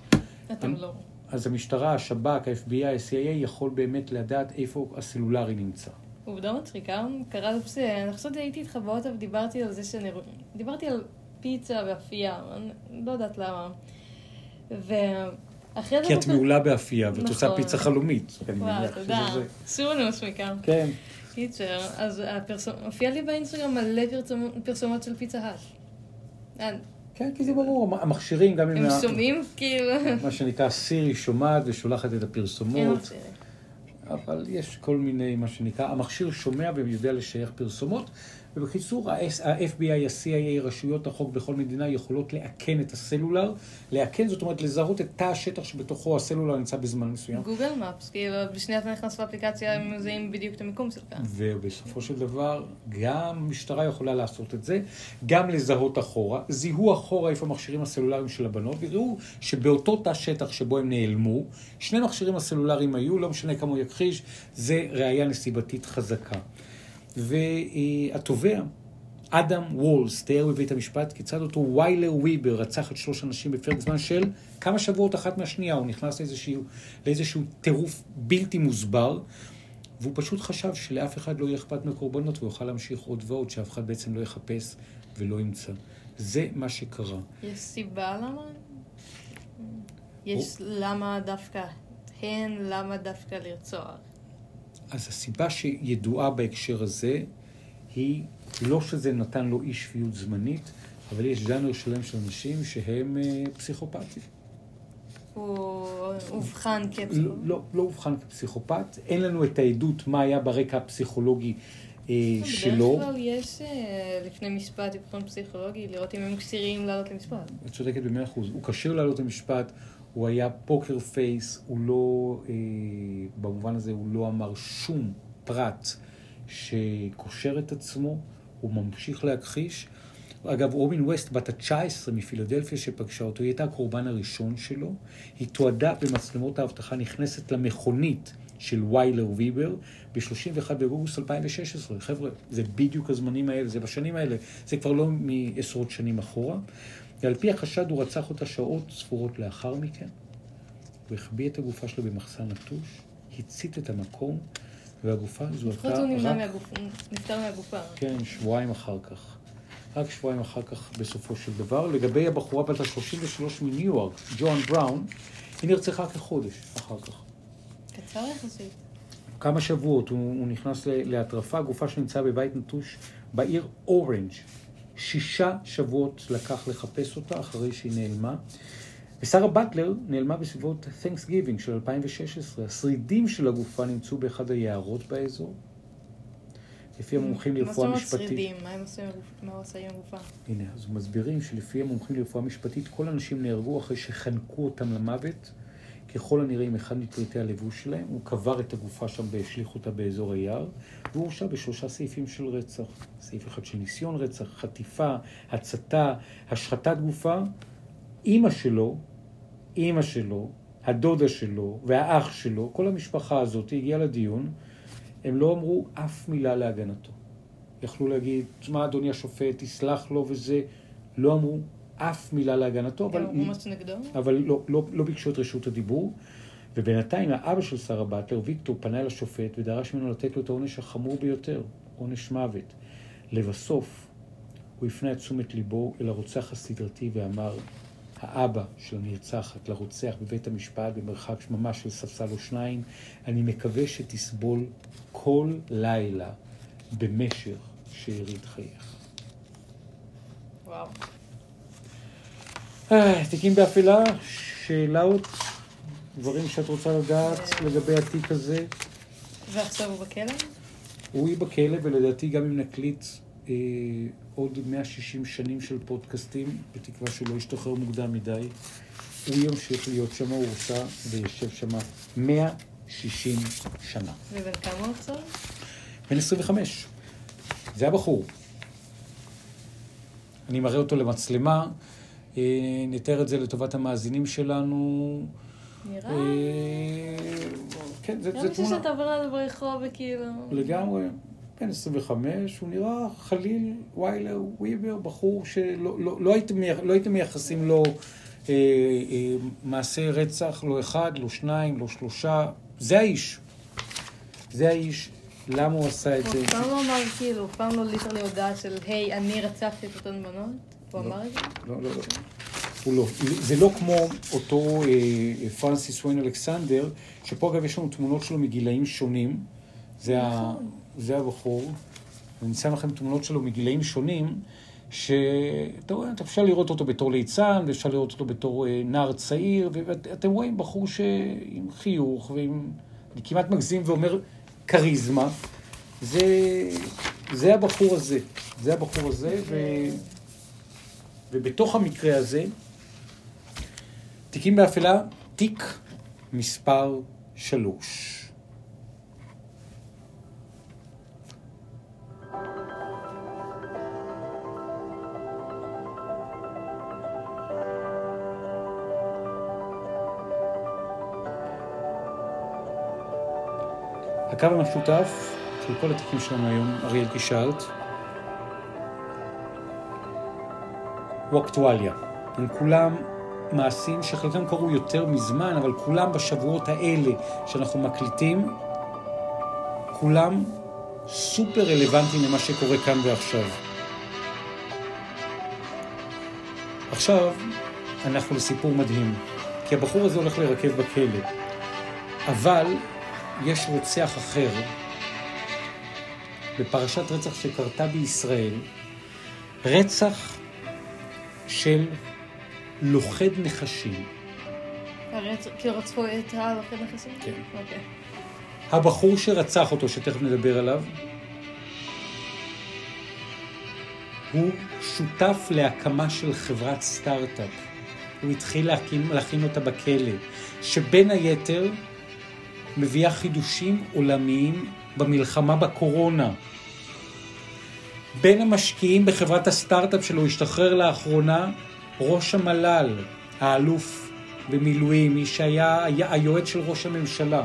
אתם לא. אז המשטרה, השב"כ, ה-FBI, ה-CIA יכול באמת לדעת איפה הסלולרי נמצא. עובדה מצחיקה, קרה פס... אני חושבת שהייתי איתך באוטו ודיברתי על זה שאני... דיברתי על פיצה ואפייה, אני לא יודעת למה. ואחרי זה... כי את מעולה באפייה, ואת עושה נכון. פיצה חלומית. וואו, תודה. אני מסמיקה. כן. קיצר, אז הפרסום... הופיע לי באינסטגרם מלא פרסומ- פרסומות של פיצה האש. אה, כן, כי זה ברור, המכשירים, גם עם הם ה- שומעים כאילו... מה שנקרא סירי שומעת ושולחת את הפרסומות, מכשירים. אבל יש כל מיני, מה שנקרא, המכשיר שומע ויודע לשייך פרסומות, ובקיצור, ה-FBI, ה-CIA, רשויות החוק בכל מדינה יכולות לאכן את הסלולר, לאכן זאת אומרת לזהות את תא השטח שבתוכו הסלולר נמצא בזמן מסוים. גוגל מפס, כאילו, בשנייה אתה נכנס לאפליקציה, הם מזהים בדיוק את המיקום שלך. ובסופו של דבר, גם המשטרה יכולה לעשות את זה, גם לזהות אחורה. זיהו אחורה איפה המכשירים הסלולריים של הבנות, וראו שבאותו תא שטח שבו הם נעלמו, שני מכשירים הסלולריים היו, לא משנה כמה הוא יכחיש, זה ראייה נסיבתית חזקה. והתובע, אדם וולס, תיאר בבית המשפט כיצד אותו ויילר וויבר רצח את שלוש אנשים בפרק זמן של כמה שבועות אחת מהשנייה. הוא נכנס לאיזשהו, לאיזשהו טירוף בלתי מוסבר, והוא פשוט חשב שלאף אחד לא יהיה אכפת מהקורבנות והוא יוכל להמשיך עוד ועוד, שאף אחד בעצם לא יחפש ולא ימצא. זה מה שקרה. יש סיבה למה? יש למה דווקא הן, למה דווקא לרצוח? אז הסיבה שידועה בהקשר הזה היא לא שזה נתן לו אי שפיות זמנית, אבל יש ז'אנר שלם של אנשים שהם אה, פסיכופטים. הוא אובחן לא, כפסיכולוג. לא, לא אובחן כפסיכופת, אין לנו את העדות מה היה ברקע הפסיכולוגי אה, שלו. בדרך כלל יש אה, לפני משפט אבחון פסיכולוגי, לראות אם הם כשירים לעלות למשפט. את צודקת במאה אחוז. הוא כשיר לעלות למשפט, הוא היה פוקר פייס, הוא לא, אה, במובן הזה הוא לא אמר שום פרט שקושר את עצמו, הוא ממשיך להכחיש. אגב, רובין ווסט, בת ה-19 מפילדלפיה שפגשה אותו, היא הייתה הקורבן הראשון שלו. היא תועדה במצלמות האבטחה, נכנסת למכונית של ויילר ויבר ב-31 באוגוסט 2016. חבר'ה, זה בדיוק הזמנים האלה, זה בשנים האלה, זה כבר לא מעשרות שנים אחורה. ועל פי החשד הוא רצח אותה שעות ספורות לאחר מכן. הוא החביא את הגופה שלו במחסן נטוש, הצית את המקום, והגופה זו לפחות הייתה הוא רק... נפטר מהגופה. כן, שבועיים אחר כך. רק שבועיים אחר כך בסופו של דבר. לגבי הבחורה בת ה-33 מניו יורק, ג'ון בראון, היא נרצחה כחודש אחר כך. קצר יחסית. כמה שבועות הוא, הוא נכנס להטרפה, גופה שנמצאה בבית נטוש בעיר אורנג'. שישה שבועות לקח לחפש אותה אחרי שהיא נעלמה. ושרה באטלר נעלמה בסביבות Thanksgiving של 2016. השרידים של הגופה נמצאו באחד היערות באזור. לפי המומחים לרפואה משפטית. מה הם עושים עם הגופה? הנה, אז מסבירים שלפי המומחים לרפואה משפטית, כל האנשים נהרגו אחרי שחנקו אותם למוות, ככל הנראה עם אחד מפריטי הלבוש שלהם. הוא קבר את הגופה שם והשליך אותה באזור היער, והוא הורשע בשלושה סעיפים של רצח. סעיף אחד של ניסיון רצח, חטיפה, הצתה, השחתת גופה. אימא שלו, אימא שלו, הדודה שלו והאח שלו, כל המשפחה הזאת הגיעה לדיון, הם לא אמרו אף מילה להגנתו. יכלו להגיד, תשמע, אדוני השופט, תסלח לו וזה. לא אמרו אף מילה להגנתו, אבל, הוא ממש נגדו. אבל לא, לא, לא ביקשו את רשות הדיבור. ובינתיים האבא של שרה באטלר, ויקטור, פנה אל השופט ודרש ממנו לתת לו את העונש החמור ביותר, עונש מוות. לבסוף, הוא הפנה את תשומת ליבו אל הרוצח הסדרתי ואמר, האבא של הנרצחת לרוצח בבית המשפט במרחק ממש של ספסל או שניים, אני מקווה שתסבול כל לילה במשך שארית חייך. וואו. אה, תיקים באפלה, שאלות, דברים שאת רוצה לדעת לגבי התיק הזה. ועכשיו הוא בכלא? הוא יהיה בכלא, ולדעתי גם אם נקליט אה, עוד 160 שנים של פודקאסטים, בתקווה שהוא לא ישתחרר מוקדם מדי, הוא ימשיך להיות שם, הוא עושה ויושב שם 160 שנה. ובן כמה הוא עכשיו? בן 25. זה הבחור. אני מראה אותו למצלמה, נתאר את זה לטובת המאזינים שלנו. נראה... אה, כן, זה, זה לי תמונה. שאתה עובר עליו ברחוב וכאילו... לגמרי. בן 25, הוא נראה חליל ויילר וויבר, בחור שלא לא, לא הייתם, לא הייתם מייחסים לו אה, אה, מעשי רצח, לא אחד, לא שניים, לא שלושה. זה האיש. זה האיש. למה הוא עשה את הוא זה? אף פעם לא אמר כאילו, הוא אף פעם לא literally הודעה של היי, אני רצחתי את אותן בנות? הוא לא. אמר את זה? לא, לא, לא. הוא לא. זה לא כמו אותו אה, פרנסיס וויין אלכסנדר, שפה אגב יש לנו תמונות שלו מגילאים שונים. זה, ה, נכון. זה הבחור. אני שם לכם תמונות שלו מגילאים שונים, שאתה רואה, אתה אפשר לראות אותו בתור ליצן, ואפשר לראות אותו בתור אה, נער צעיר, ואתם רואים בחור ש... עם חיוך ועם... אני כמעט מגזים ואומר כריזמה. זה, זה הבחור הזה. זה הבחור הזה, ו... ובתוך המקרה הזה, תיקים באפלה, תיק מספר שלוש. הקו המשותף של כל התיקים שלנו היום, אריאל קישלט, הוא אקטואליה. הם כולם מעשים שחלקם קרו יותר מזמן, אבל כולם בשבועות האלה שאנחנו מקליטים, כולם סופר רלוונטיים למה שקורה כאן ועכשיו. עכשיו אנחנו לסיפור מדהים, כי הבחור הזה הולך להירקב בכלא, אבל יש רוצח אחר בפרשת רצח שקרתה בישראל, רצח של לוכד נחשים. כאילו רצחו את הלוכד נכסים? כן. אוקיי. הבחור שרצח אותו, שתכף נדבר עליו, הוא שותף להקמה של חברת סטארט-אפ. הוא התחיל להקים, להכין אותה בכלא, שבין היתר מביאה חידושים עולמיים במלחמה בקורונה. בין המשקיעים בחברת הסטארט-אפ שלו השתחרר לאחרונה ראש המל"ל, האלוף במילואים, מי שהיה היה היועץ של ראש הממשלה.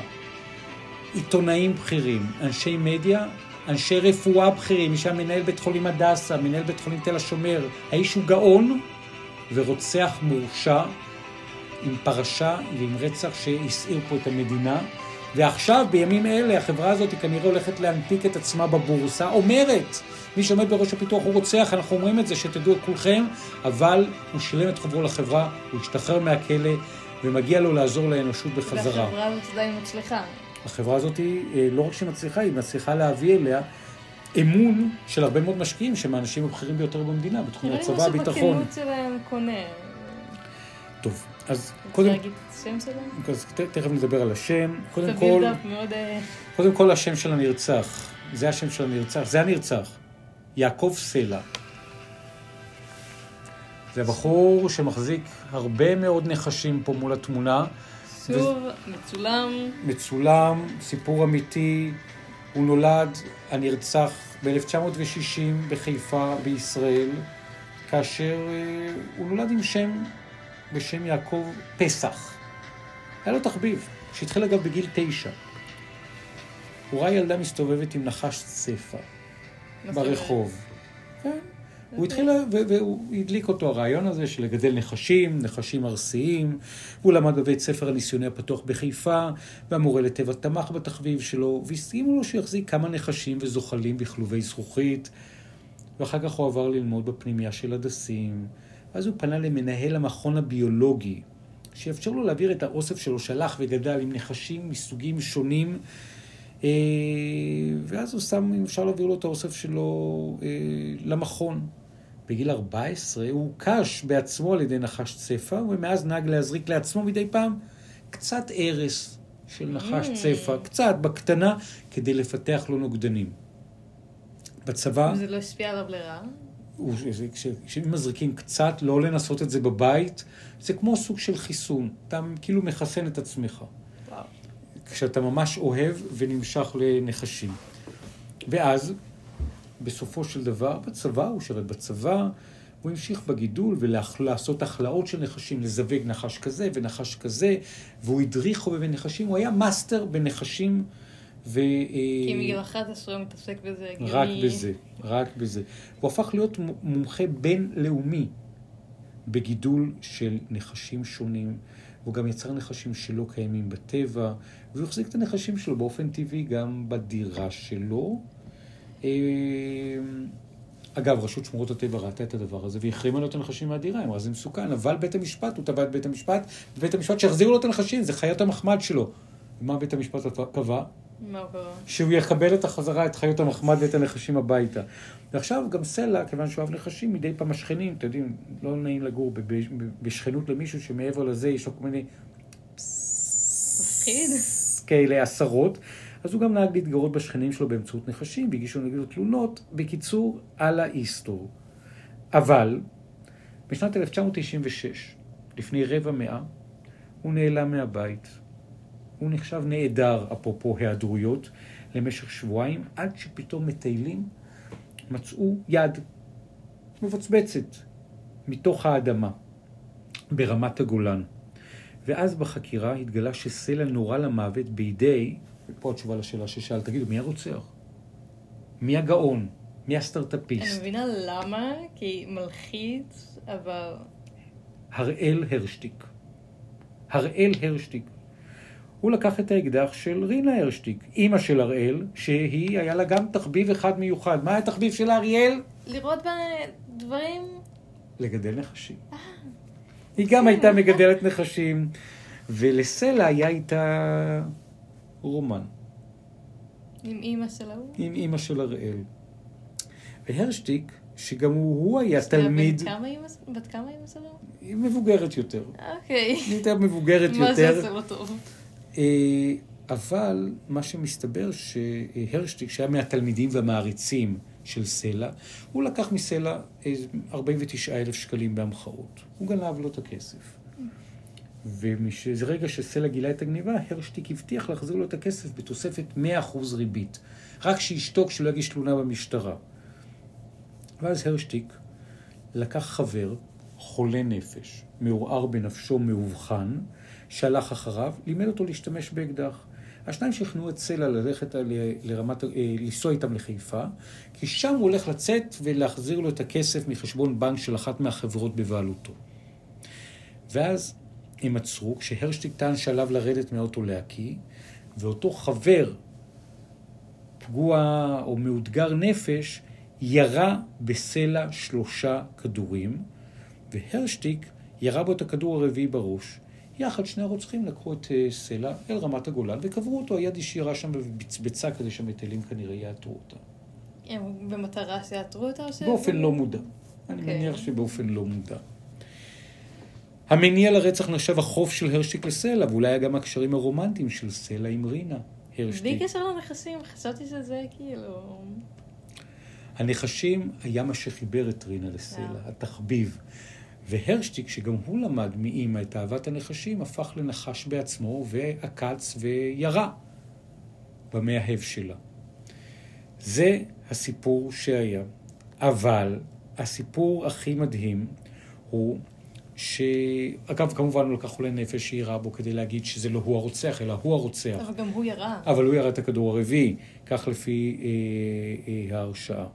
עיתונאים בכירים, אנשי מדיה, אנשי רפואה בכירים, מי שהיה מנהל בית חולים הדסה, מנהל בית חולים תל השומר. האיש הוא גאון ורוצח מורשע עם פרשה ועם רצח שהסעיר פה את המדינה. ועכשיו, בימים אלה, החברה הזאת היא כנראה הולכת להנפיק את עצמה בבורסה. אומרת, מי שעומד בראש הפיתוח הוא רוצח, אנחנו אומרים את זה, שתדעו את כולכם, אבל הוא שילם את חוברו לחברה, הוא השתחרר מהכלא, ומגיע לו לעזור לאנושות בחזרה. והחברה הזאת עדיין מצליחה. החברה הזאת היא אה, לא רק שהיא מצליחה, היא מצליחה להביא אליה אמון של הרבה מאוד משקיעים, שהם האנשים הבכירים ביותר במדינה, בתחום הצבא, הביטחון. בכנות שלהם קונה. טוב, אז קודם, להגיד את השם שלהם? אז ת- תכף נדבר על השם. קודם כל, מאוד... אה, קודם כל השם של הנרצח. זה השם של הנרצח, זה הנרצח. יעקב סלע. זה בחור שמחזיק הרבה מאוד נחשים פה מול התמונה. שוב, מצולם. מצולם, סיפור אמיתי. הוא נולד, הנרצח, ב-1960 בחיפה בישראל, כאשר אה, הוא נולד עם שם בשם יעקב פסח. היה לו תחביב, שהתחיל אגב בגיל תשע. הוא ראה ילדה מסתובבת עם נחש צפה? ברחוב. כן. הוא התחיל, והוא הדליק אותו הרעיון הזה של לגדל נחשים, נחשים ארסיים. הוא למד בבית ספר הניסיוני הפתוח בחיפה, והמורה לטבע תמך בתחביב שלו, והסכימו לו שיחזיק כמה נחשים וזוחלים בכלובי זכוכית. ואחר כך הוא עבר ללמוד בפנימייה של הדסים. אז הוא פנה למנהל המכון הביולוגי, שיאפשר לו להעביר את האוסף שלו שהלך וגדל עם נחשים מסוגים שונים. אה, ואז הוא שם, אם אפשר להעביר לו את האוסף שלו אה, למכון. בגיל 14 הוא הוקש בעצמו על ידי נחש צפה, ומאז נהג להזריק לעצמו מדי פעם קצת ארס של נחש Mm. צפה, קצת, בקטנה, כדי לפתח לו נוגדנים. בצבא, זה לא השפיע עליו לרעה? כשאם מזריקים קצת, לא לנסות את זה בבית, זה כמו סוג של חיסון. אתה כאילו מחסן את עצמך. וואו. כשאתה ממש אוהב ונמשך לנחשים. ואז, בסופו של דבר, בצבא, הוא שירת בצבא, הוא המשיך בגידול ולעשות הכלאות של נחשים, לזווג נחש כזה ונחש כזה, והוא הדריך חובבי נחשים, הוא היה מאסטר בנחשים, ו... כי מגיל 11 הוא מתעסק בזה. רק הגיוני. בזה, רק בזה. הוא הפך להיות מומחה בינלאומי בגידול של נחשים שונים. הוא גם יצר נחשים שלא קיימים בטבע, והוא החזיק את הנחשים שלו באופן טבעי גם בדירה שלו. אה, אגב, רשות שמורות הטבע ראתה את הדבר הזה והחרימה לו את הנחשים מהדירה, אמרה זה מסוכן, אבל בית המשפט, הוא תבע את בית המשפט, ובית המשפט שיחזירו לו את הנחשים, זה חיות המחמד שלו. ומה בית המשפט קבע? מה הוא קרה? שהוא יקבל את החזרה, את חיות המחמד ואת הנחשים הביתה. ועכשיו גם סלע, כיוון שהוא אוהב נחשים, מדי פעם השכנים, אתם יודעים, לא נעים לגור בשכנות למישהו שמעבר לזה יש לו כל מיני מפחיד. כאלה עשרות, אז הוא גם נהג להתגרות בשכנים שלו באמצעות נחשים, והגישו נגדו תלונות, בקיצור, על האיסטור. אבל, בשנת 1996, לפני רבע מאה, הוא נעלם מהבית. הוא נחשב נעדר, אפרופו היעדרויות, למשך שבועיים, עד שפתאום מטיילים מצאו יד מבצבצת מתוך האדמה ברמת הגולן. ואז בחקירה התגלה שסלע נורה למוות בידי, ופה התשובה לשאלה ששאלת, תגידו, מי הרוצח? מי הגאון? מי אני הסטארט-אפיסט? מבינה למה, כי מלחיץ, אבל... הראל הרשטיק. הראל הרשטיק. הוא לקח את האקדח של רינה הרשטיק, אימא של הראל, שהיא, היה לה גם תחביב אחד מיוחד. מה היה התחביב של אריאל? לראות בדברים... לגדל נחשים. היא גם הייתה מגדלת נחשים, ולסלע היה איתה רומן, עם אימא של ההוא. עם אימא של הראל. והרשטיק, שגם הוא, הוא היה תלמיד, בת כמה אימא שלו? היא מבוגרת יותר. אוקיי. היא הייתה מבוגרת מה זה יותר. עושה לו טוב? אה, אבל מה שמסתבר שהרשטיק, שהיה מהתלמידים והמעריצים של סלע, הוא לקח מסלע איזה 49 אלף שקלים בהמחאות. הוא גנב לו את הכסף. ומרגע שסלע גילה את הגניבה, הרשטיק הבטיח להחזיר לו את הכסף בתוספת 100% ריבית. רק שישתוק, שלא יגיש תלונה במשטרה. ואז הרשטיק לקח חבר, חולה נפש, מעורער בנפשו, מאובחן, שהלך אחריו, לימד אותו להשתמש באקדח. השניים שכנעו את סלע ללכת על- לרמת, אה, לנסוע איתם לחיפה, כי שם הוא הולך לצאת ולהחזיר לו את הכסף מחשבון בנק של אחת מהחברות בבעלותו. ואז הם עצרו, כשהרשטיק טען שעליו לרדת מהאוטו להקיא, ואותו חבר, פגוע או מאותגר נפש, ירה בסלע שלושה כדורים, והרשטיק ירה בו את הכדור הרביעי בראש. יחד שני הרוצחים לקחו את אה, סלע אל רמת הגולן וקברו אותו, היד ישירה שם ובצבצה כדי שהמטיילים כנראה יאתרו אותה. הם במטרה שיעתרו אותה או ש... באופן לא מודע. אני אוקיי. מניח שבאופן לא מודע. המניע לרצח נחשב החוף של הרשטיק לסלע, ואולי היה גם הקשרים הרומנטיים של סלע עם רינה בלי הרשטיק. קשר לנכסים, חשבתי שזה כאילו... הנחשים היה מה שחיבר את רינה לסלע, אה. התחביב. והרשטיק, שגם הוא למד מאימא את אהבת הנחשים, הפך לנחש בעצמו ועקץ וירה במאהב שלה. זה הסיפור שהיה. אבל הסיפור הכי מדהים הוא ש... אגב, כמובן הוא לקח חולה נפש שיירה בו כדי להגיד שזה לא הוא הרוצח, אלא הוא הרוצח. אבל גם הוא ירה. אבל הוא ירה את הכדור הרביעי, כך לפי אה, אה, ההרשעה.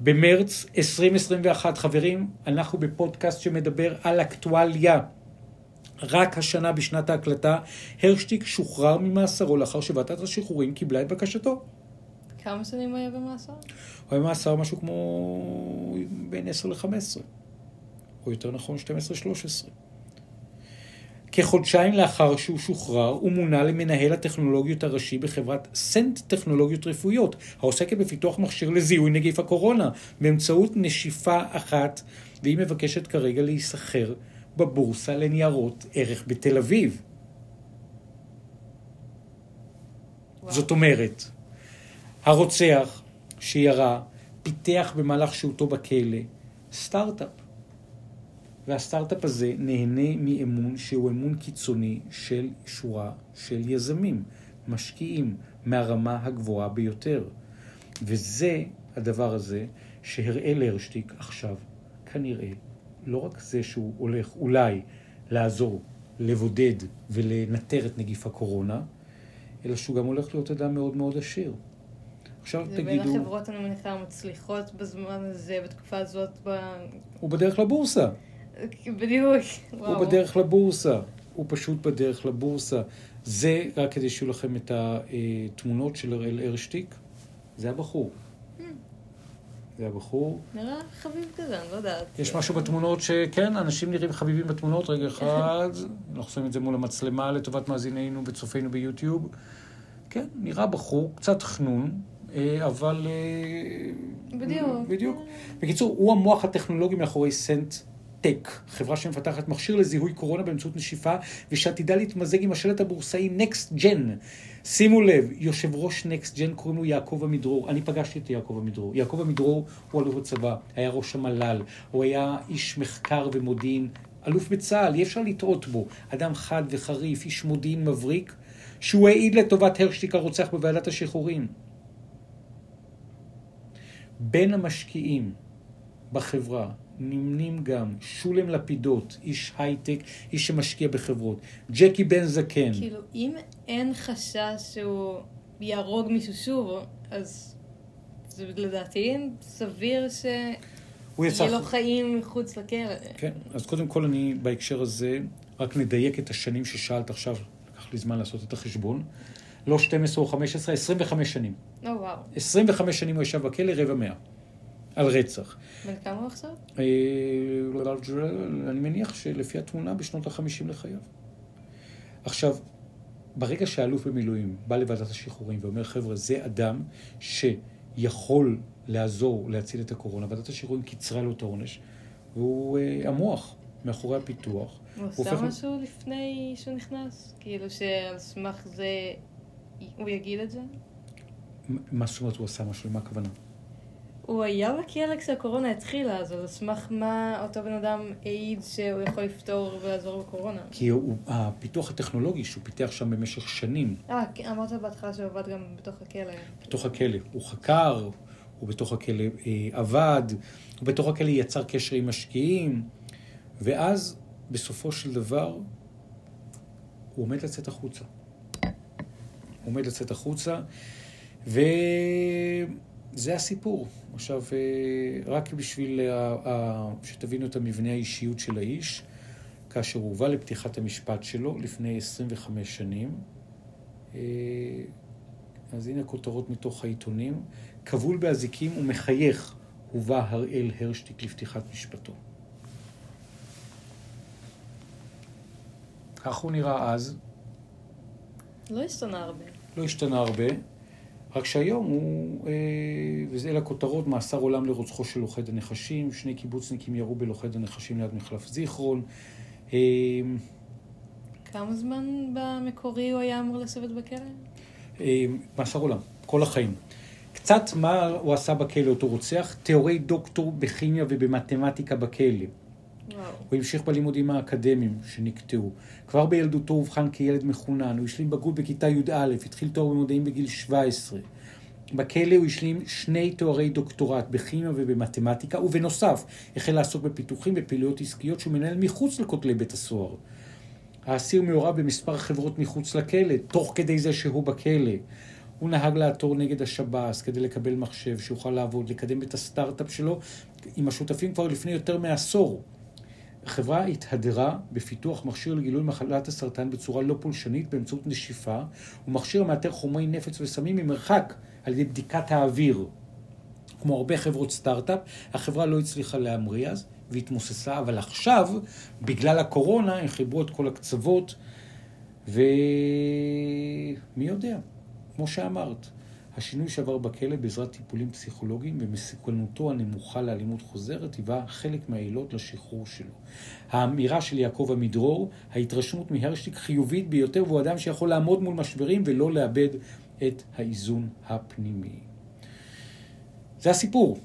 במרץ 2021. חברים, אנחנו בפודקאסט שמדבר על אקטואליה. רק השנה בשנת ההקלטה, הרשטיק שוחרר ממאסרו לאחר שוועדת השחרורים קיבלה את בקשתו. כמה שנים הוא היה במאסר? הוא היה במאסר משהו כמו בין 10 ל-15, או יותר נכון 12-13. כחודשיים לאחר שהוא שוחרר, הוא מונה למנהל הטכנולוגיות הראשי בחברת סנט טכנולוגיות רפואיות, העוסקת בפיתוח מכשיר לזיהוי נגיף הקורונה, באמצעות נשיפה אחת, והיא מבקשת כרגע להיסחר בבורסה לניירות ערך בתל אביב. וואו. זאת אומרת, הרוצח שירה פיתח במהלך שהותו בכלא סטארט-אפ. והסטארט-אפ הזה נהנה מאמון שהוא אמון קיצוני של שורה של יזמים, משקיעים, מהרמה הגבוהה ביותר. וזה הדבר הזה שהראה להרשטיק עכשיו, כנראה, לא רק זה שהוא הולך אולי לעזור לבודד ולנטר את נגיף הקורונה, אלא שהוא גם הולך להיות אדם מאוד מאוד עשיר. עכשיו זה בין תגידו, החברות, אני מניחה, המצליחות בזמן הזה, בתקופה הזאת, ב... הוא בדרך לבורסה. בדיוק. וואו. הוא בדרך לבורסה. הוא פשוט בדרך לבורסה. זה, רק כדי שיהיו לכם את התמונות של אראל הרשטיק, זה הבחור. זה הבחור. נראה חביב כזה, אני לא יודעת. יש משהו בתמונות שכן, אנשים נראים חביבים בתמונות. רגע אחד, אנחנו שמים את זה מול המצלמה לטובת מאזינינו וצופינו ביוטיוב. כן, נראה בחור, קצת חנון, אה, אבל... אה, בדיוק. בדיוק. בקיצור, הוא המוח הטכנולוגי מאחורי סנט טק, חברה שמפתחת מכשיר לזיהוי קורונה באמצעות נשיפה, ושעתידה להתמזג עם השלט הבורסאי נקסט ג'ן. שימו לב, יושב ראש נקסט ג'ן קוראים לו יעקב עמידרור. אני פגשתי את יעקב עמידרור. יעקב עמידרור הוא אלוף בצבא, היה ראש המל"ל, הוא היה איש מחקר ומודיעין, אלוף בצה"ל, אי אפשר לטעות בו. אדם חד וחריף, איש מודיעין מבריק, שהוא העיד לטובת הרשטיק הרוצח בוועדת השחרורים. בין המשקיעים בחברה נמנים גם שולם לפידות, איש הייטק, איש שמשקיע בחברות, ג'קי בן זקן, כאילו, אם אין חשש שהוא יהרוג מישהו שוב, אז זה לדעתי סביר הוא יצא... שיהיה לו חיים מחוץ לכלא. כן, אז קודם כל אני בהקשר הזה, רק נדייק את השנים ששאלת עכשיו, לקח לי זמן לעשות את החשבון. לא 12 או 15, 25 שנים. או וואו. 25 שנים הוא ישב בכלא, רבע מאה. על רצח. בן כמה הוא עכשיו? אה, אני מניח שלפי התמונה בשנות ה-50 לחייו. עכשיו, ברגע שהאלוף במילואים בא לוועדת השחרורים ואומר, חבר'ה, זה אדם שיכול לעזור להציל את הקורונה, ועדת השחרורים קיצרה לו את העונש, והוא אה, המוח מאחורי הפיתוח. הוא הופך עשה ל- משהו לפני שהוא נכנס? כאילו שעל סמך זה הוא יגיד את זה? מה זאת אומרת הוא עשה משהו? למה הכוונה? הוא היה בכלא כשהקורונה התחילה, אז על סמך מה אותו בן אדם העיד שהוא יכול לפתור ולעזור בקורונה? כי הוא, הפיתוח הטכנולוגי שהוא פיתח שם במשך שנים, אה, אמרת בהתחלה שהוא עבד גם בתוך הכלא. בתוך הכלא. הוא חקר, הוא בתוך הכלא אה, עבד, הוא בתוך הכלא יצר קשר עם משקיעים, ואז בסופו של דבר הוא עומד לצאת החוצה. הוא עומד לצאת החוצה, וזה הסיפור. עכשיו, אה, רק בשביל אה, ה- שתבינו את המבנה האישיות של האיש, כאשר הוא הובא לפתיחת המשפט שלו לפני 25 שנים, אה, אז הנה כותרות מתוך העיתונים. כבול באזיקים ומחייך הובא הראל הרשטיק לפתיחת משפטו. כך הוא נראה אז, לא השתנה הרבה. לא השתנה הרבה, רק שהיום הוא, אה, וזה אלה הכותרות, מאסר עולם לרוצחו של לוכד הנחשים, שני קיבוצניקים ירו בלוכד הנחשים ליד מחלף זיכרון. אה, כמה זמן במקורי הוא היה אמור לשבת בכלא? אה, מאסר עולם, כל החיים. קצת מה הוא עשה בכלא, אותו רוצח, תיאורי דוקטור בכימיה ובמתמטיקה בכלא. הוא המשיך בלימודים האקדמיים שנקטעו. כבר בילדותו אובחן כילד מחונן, הוא השלים בגרות בכיתה י"א, התחיל תואר במדעים בגיל 17. בכלא הוא השלים שני תוארי דוקטורט בכימיה ובמתמטיקה, ובנוסף החל לעסוק בפיתוחים ופעילויות עסקיות שהוא מנהל מחוץ לכותלי בית הסוהר. האסיר מעורב במספר חברות מחוץ לכלא, תוך כדי זה שהוא בכלא. הוא נהג לעתור נגד השב"ס כדי לקבל מחשב, שיוכל לעבוד, לקדם את הסטארט-אפ שלו עם השותפים כבר לפני יותר מעשור. החברה התהדרה בפיתוח מכשיר לגילוי מחלת הסרטן בצורה לא פולשנית באמצעות נשיפה, ומכשיר המאתר חומרי נפץ וסמים ממרחק על ידי בדיקת האוויר. כמו הרבה חברות סטארט-אפ, החברה לא הצליחה להמריא אז והתמוססה, אבל עכשיו, בגלל הקורונה, הם חיברו את כל הקצוות, ומי יודע, כמו שאמרת, השינוי שעבר בכלא בעזרת טיפולים פסיכולוגיים ומסוכנותו הנמוכה לאלימות חוזרת היווה חלק מהעילות לשחרור שלו. האמירה של יעקב עמידרור, ההתרשמות מהרשטיק חיובית ביותר והוא אדם שיכול לעמוד מול משברים ולא לאבד את האיזון הפנימי. זה הסיפור.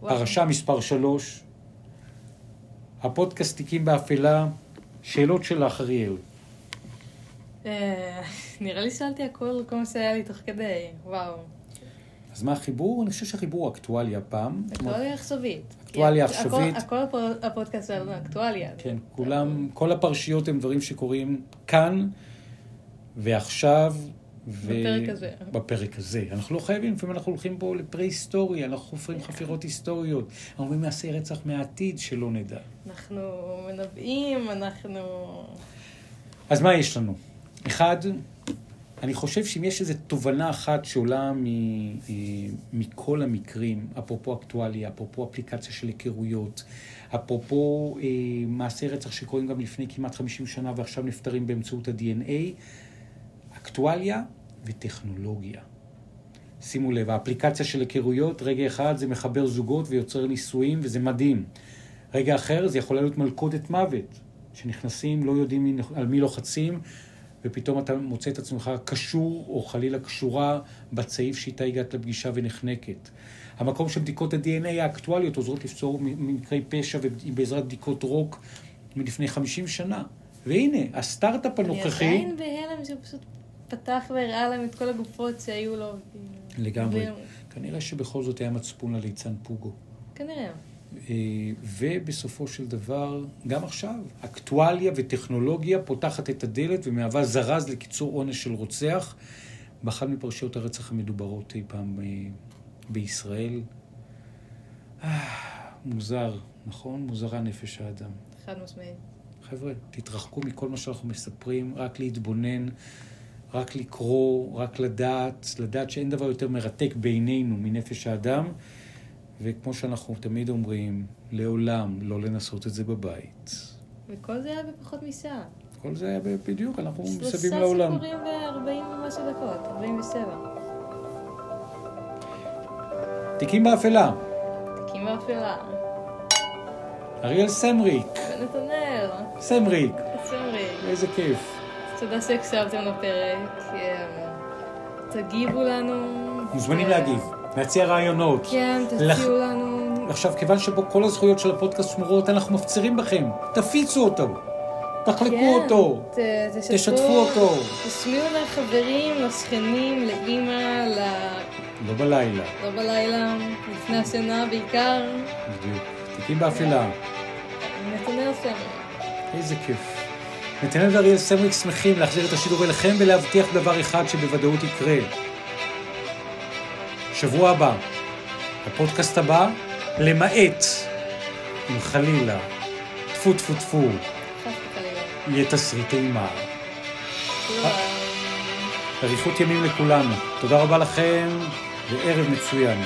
פרשה מספר 3, הפודקאסט תיקים באפלה, שאלות שלך, אריאל. אה, נראה לי שאלתי הכל, כל מה שהיה לי תוך כדי, וואו. אז מה החיבור? אני חושב שהחיבור הוא אקטואליה פעם. אקטואליה עכשווית. אקטואליה עכשווית. הכל הפודקאסט שלנו אקטואליה. כן, כולם, כל הפרשיות הם דברים שקורים כאן ועכשיו. בפרק הזה. בפרק הזה. אנחנו לא חייבים, לפעמים אנחנו הולכים פה לפרה-היסטוריה, אנחנו חופרים חפירות היסטוריות, אנחנו אומרים מעשי רצח מהעתיד שלא נדע. אנחנו מנבאים, אנחנו... אז מה יש לנו? אחד, אני חושב שאם יש איזו תובנה אחת שעולה מ, אה, מכל המקרים, אפרופו אקטואליה, אפרופו אפליקציה של היכרויות, אפרופו אה, מעשי רצח שקורים גם לפני כמעט 50 שנה ועכשיו נפטרים באמצעות ה-DNA, אקטואליה וטכנולוגיה. שימו לב, האפליקציה של היכרויות, רגע אחד זה מחבר זוגות ויוצר נישואים וזה מדהים. רגע אחר זה יכול להיות מלכודת מוות, שנכנסים, לא יודעים על מי לוחצים, ופתאום אתה מוצא את עצמך קשור, או חלילה קשורה, בצעיף שאיתה הגעת לפגישה ונחנקת. המקום של בדיקות ה-DNA האקטואליות עוזרות לפתור מקרי פשע ובעזרת בדיקות רוק מלפני 50 שנה. והנה, הסטארט-אפ הנוכחי... אני עדיין בהלם שהוא פשוט פתח והראה להם את כל הגופות שהיו לו. לגמרי. כנראה שבכל זאת היה מצפון לליצן פוגו. כנראה. אה, ובסופו של דבר, גם עכשיו, אקטואליה וטכנולוגיה פותחת את הדלת ומהווה זרז לקיצור עונש של רוצח באחת מפרשיות הרצח המדוברות אי פעם אה, בישראל. אה, מוזר, נכון? מוזרה נפש האדם. חד משמעית. חבר'ה, תתרחקו מכל מה שאנחנו מספרים, רק להתבונן, רק לקרוא, רק לדעת, לדעת שאין דבר יותר מרתק בעינינו מנפש האדם. וכמו שאנחנו תמיד אומרים, לעולם לא לנסות את זה בבית. וכל זה היה בפחות משעה. כל זה היה בדיוק, אנחנו מסביב לעולם. שלושה סיפורים ב-40 ומשהו דקות, 47. תיקים באפלה. תיקים באפלה. אריאל סמריק. ונתנאל. סמריק. סמריק. איזה כיף. תודה שהקשבתם לפרק. תגיבו לנו. מוזמנים להגיב. להציע רעיונות. כן, תציעו לח... לנו. עכשיו, כיוון שבו כל הזכויות של הפודקאסט שמורות, אנחנו מפצירים בכם, תפיצו אותו, תחלקו כן, אותו, ת, תשתפו, תשתפו אותו. תשמיעו לחברים, לשכנים, לאימא, ל... לא בלילה. לא בלילה, לפני השינה בעיקר. בדיוק. תיקים באפלה. נתנאל סמריק. איזה כיף. נתנאל ואריאל סמריק שמחים להחזיר את השידור אליכם ולהבטיח דבר אחד שבוודאות יקרה. שבוע הבא, הפודקאסט הבא, למעט אם חלילה, טפו טפו טפו, יהיה תסריט אימה. אריכות ימים לכולנו. תודה רבה לכם, וערב מצוין.